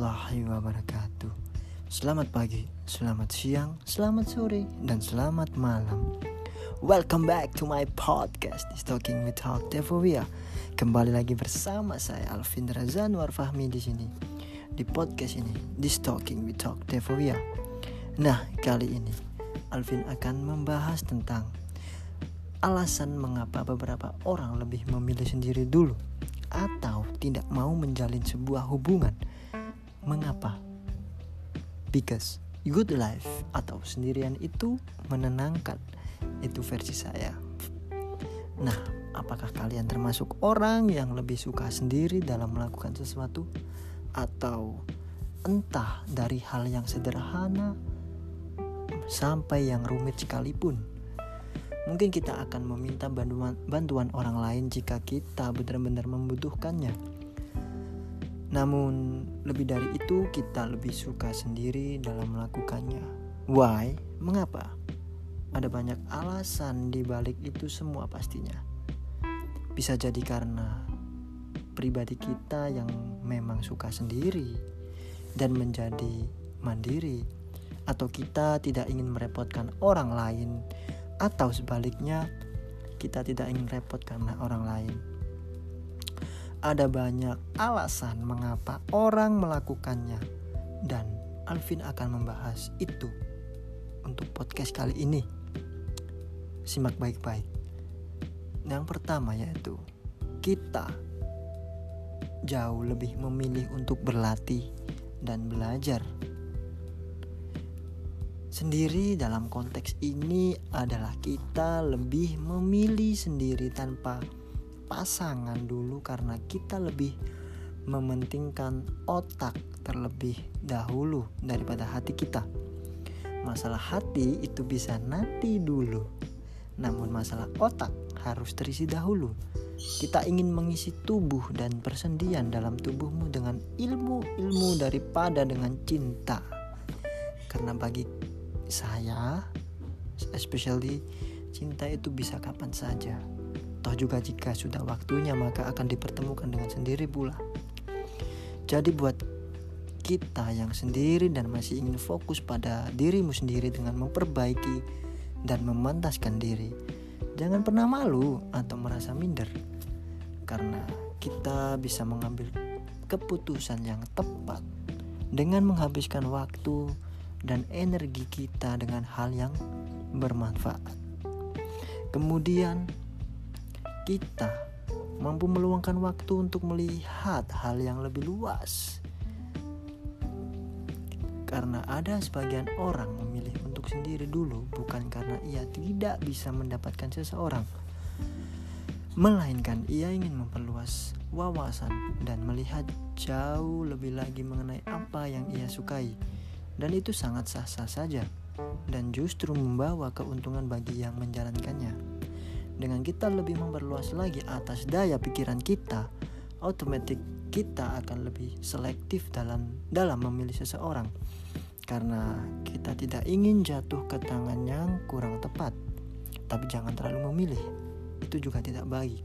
warahmatullahi wabarakatuh. Selamat pagi, selamat siang, selamat sore, dan selamat malam. Welcome back to my podcast Talking with Talk Devovia Kembali lagi bersama saya Alvin Razan Warfahmi di sini Di podcast ini, This Talking with Talk Devovia Nah, kali ini Alvin akan membahas tentang Alasan mengapa beberapa orang lebih memilih sendiri dulu atau tidak mau menjalin sebuah hubungan. Mengapa? Because good life atau sendirian itu menenangkan. Itu versi saya. Nah, apakah kalian termasuk orang yang lebih suka sendiri dalam melakukan sesuatu atau entah dari hal yang sederhana sampai yang rumit sekalipun? Mungkin kita akan meminta bantuan, bantuan orang lain jika kita benar-benar membutuhkannya. Namun, lebih dari itu, kita lebih suka sendiri dalam melakukannya. Why? Mengapa? Ada banyak alasan di balik itu semua pastinya. Bisa jadi karena pribadi kita yang memang suka sendiri dan menjadi mandiri, atau kita tidak ingin merepotkan orang lain atau sebaliknya kita tidak ingin repot karena orang lain. Ada banyak alasan mengapa orang melakukannya dan Alvin akan membahas itu untuk podcast kali ini. Simak baik-baik. Yang pertama yaitu kita jauh lebih memilih untuk berlatih dan belajar Sendiri dalam konteks ini adalah kita lebih memilih sendiri tanpa pasangan dulu karena kita lebih mementingkan otak terlebih dahulu daripada hati kita. Masalah hati itu bisa nanti dulu. Namun masalah otak harus terisi dahulu. Kita ingin mengisi tubuh dan persendian dalam tubuhmu dengan ilmu-ilmu daripada dengan cinta. Karena bagi saya especially cinta itu bisa kapan saja toh juga jika sudah waktunya maka akan dipertemukan dengan sendiri pula jadi buat kita yang sendiri dan masih ingin fokus pada dirimu sendiri dengan memperbaiki dan memantaskan diri jangan pernah malu atau merasa minder karena kita bisa mengambil keputusan yang tepat dengan menghabiskan waktu dan energi kita dengan hal yang bermanfaat. Kemudian, kita mampu meluangkan waktu untuk melihat hal yang lebih luas. Karena ada sebagian orang memilih untuk sendiri dulu, bukan karena ia tidak bisa mendapatkan seseorang, melainkan ia ingin memperluas wawasan dan melihat jauh lebih lagi mengenai apa yang ia sukai dan itu sangat sah-sah saja dan justru membawa keuntungan bagi yang menjalankannya. Dengan kita lebih memperluas lagi atas daya pikiran kita, otomatis kita akan lebih selektif dalam dalam memilih seseorang karena kita tidak ingin jatuh ke tangan yang kurang tepat. Tapi jangan terlalu memilih. Itu juga tidak baik.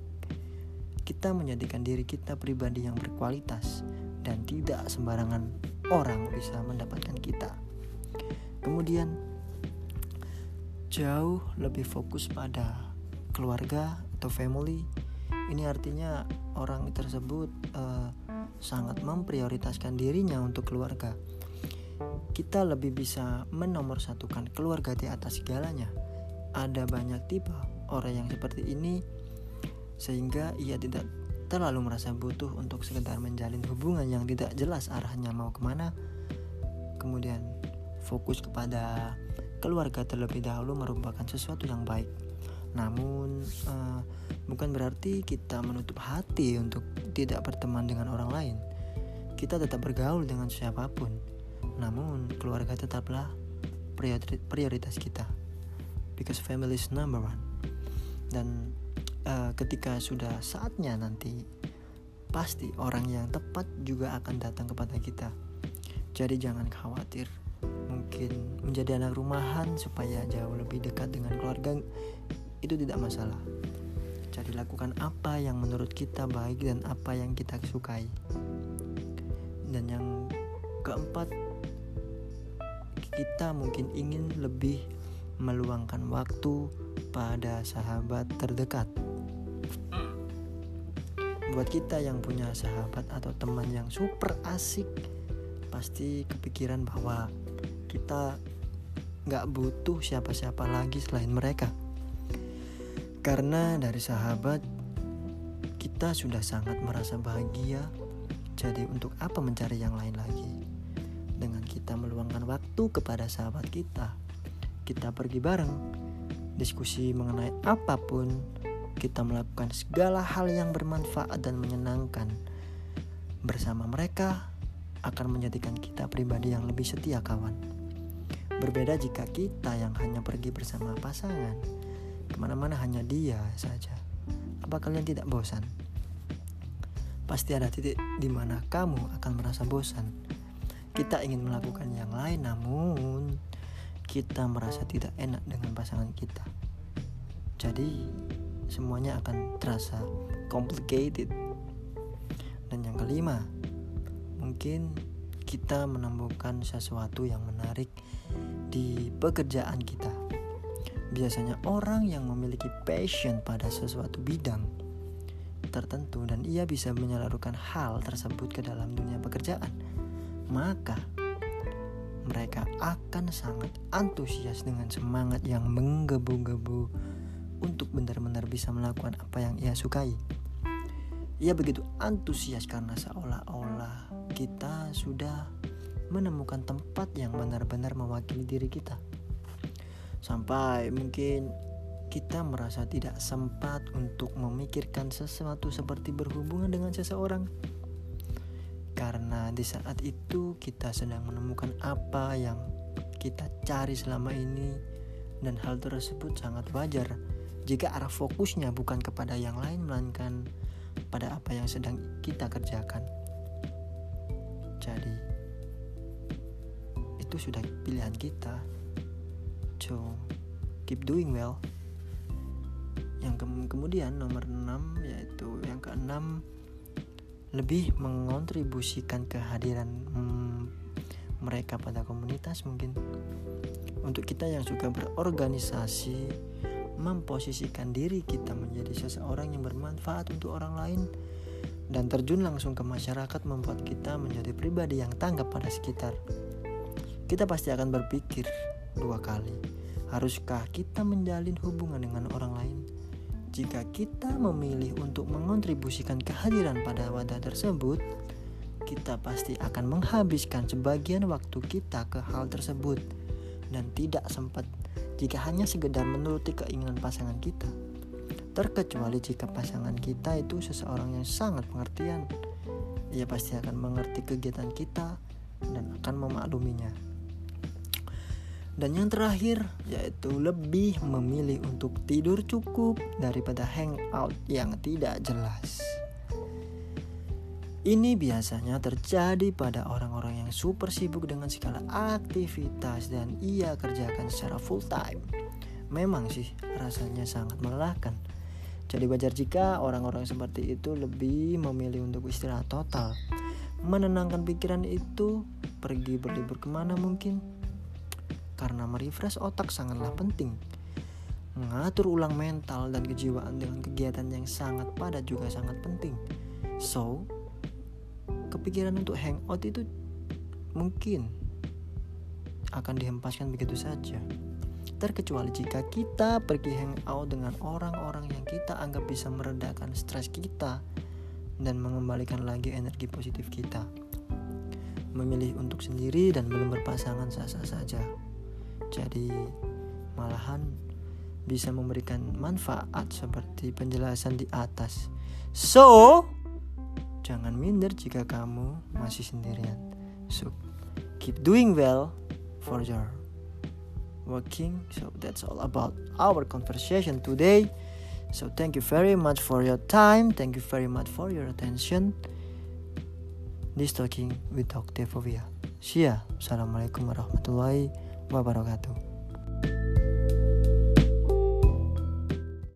Kita menjadikan diri kita pribadi yang berkualitas dan tidak sembarangan orang bisa mendapatkan kita. Kemudian jauh lebih fokus pada keluarga atau family. Ini artinya orang tersebut uh, sangat memprioritaskan dirinya untuk keluarga. Kita lebih bisa menomorsatukan keluarga di atas segalanya. Ada banyak tipe orang yang seperti ini sehingga ia tidak terlalu merasa butuh untuk sekedar menjalin hubungan yang tidak jelas arahnya mau ke mana kemudian fokus kepada keluarga terlebih dahulu merupakan sesuatu yang baik namun uh, bukan berarti kita menutup hati untuk tidak berteman dengan orang lain. Kita tetap bergaul dengan siapa pun. Namun keluarga tetaplah prioritas kita. Because family is number one. Dan uh, ketika sudah saatnya nanti pasti orang yang tepat juga akan datang kepada kita. Jadi jangan khawatir. Mungkin menjadi anak rumahan supaya jauh lebih dekat dengan keluarga itu tidak masalah. Jadi lakukan apa yang menurut kita baik dan apa yang kita sukai. Dan yang keempat kita mungkin ingin lebih meluangkan waktu pada sahabat terdekat. Buat kita yang punya sahabat atau teman yang super asik pasti kepikiran bahwa kita nggak butuh siapa-siapa lagi selain mereka karena dari sahabat kita sudah sangat merasa bahagia. Jadi untuk apa mencari yang lain lagi? Dengan kita meluangkan waktu kepada sahabat kita kita pergi bareng diskusi mengenai apa pun kita melakukan segala hal yang bermanfaat dan menyenangkan. Bersama mereka akan menjadikan kita pribadi yang lebih setia kawan. Berbeda jika kita yang hanya pergi bersama pasangan, ke mana-mana hanya dia saja. Apa kalian tidak bosan? Pasti ada titik di mana kamu akan merasa bosan. Kita ingin melakukan yang lain, namun kita merasa tidak enak dengan pasangan kita. Jadi, semuanya akan terasa complicated. Dan yang kelima, mungkin kita menemukan sesuatu yang menarik di pekerjaan kita. Biasanya orang yang memiliki passion pada sesuatu bidang tertentu dan ia bisa menyalurkan hal tersebut ke dalam dunia pekerjaan, maka mereka akan sangat antusias dengan semangat yang menggebu-gebu untuk benar-benar bisa melakukan apa yang ia sukai. Ia begitu antusias karena seolah-olah kita sudah menemukan tempat yang benar-benar mewakili diri kita. Sampai mungkin kita merasa tidak sempat untuk memikirkan sesuatu seperti berhubungan dengan seseorang. Karena di saat itu kita sedang menemukan apa yang kita cari selama ini dan hal tersebut sangat wajar jika arah fokusnya bukan kepada yang lain melainkan pada apa yang sedang kita kerjakan. Jadi itu sudah pilihan kita. So keep doing well. Yang ke kemudian nomor 6 yaitu yang keenam lebih mengontribusikan kehadiran hmm, mereka pada komunitas mungkin untuk kita yang suka berorganisasi memposisikan diri kita menjadi seseorang yang bermanfaat untuk orang lain dan terjun langsung ke masyarakat membuat kita menjadi pribadi yang tanggap pada sekitar. Kita pasti akan berpikir dua kali, haruskah kita menjalin hubungan dengan orang lain? Jika kita memilih untuk mengontribusikan kehadiran pada wadah tersebut, kita pasti akan menghabiskan sebagian waktu kita ke hal tersebut dan tidak sempat jika hanya sekedar menuruti keinginan pasangan kita. Terkecuali jika pasangan kita itu seseorang yang sangat pengertian, ia pasti akan mengerti kegiatan kita dan akan memakluminya. Dan yang terakhir yaitu lebih memilih untuk tidur cukup daripada hangout yang tidak jelas. Ini biasanya terjadi pada orang-orang yang super sibuk dengan segala aktivitas dan ia kerjakan secara full time. Memang sih rasanya sangat melelahkan. Jadi wajar jika orang-orang seperti itu lebih memilih untuk istirahat total. Menenangkan pikiran itu pergi berlibur ke mana mungkin. Karena merefresh otak sangatlah penting. Mengatur ulang mental dan kejiwaan dengan kegiatan yang sangat padat juga sangat penting. So, kepikiran untuk hangout itu mungkin akan dihempaskan begitu saja. Terkecuali jika kita pergi hangout dengan orang-orang yang kita anggap bisa meredakan stres kita dan mengembalikan lagi energi positif kita. Memilih untuk sendiri dan belum berpasangan sah-sah saja. Jadi malahan bisa memberikan manfaat seperti penjelasan di atas. So, Jangan minder jika kamu masih sendirian. So, keep doing well for your working. So, that's all about our conversation today. So, thank you very much for your time. Thank you very much for your attention. This talking with Dr. Fovia. See ya. Assalamualaikum warahmatullahi wabarakatuh.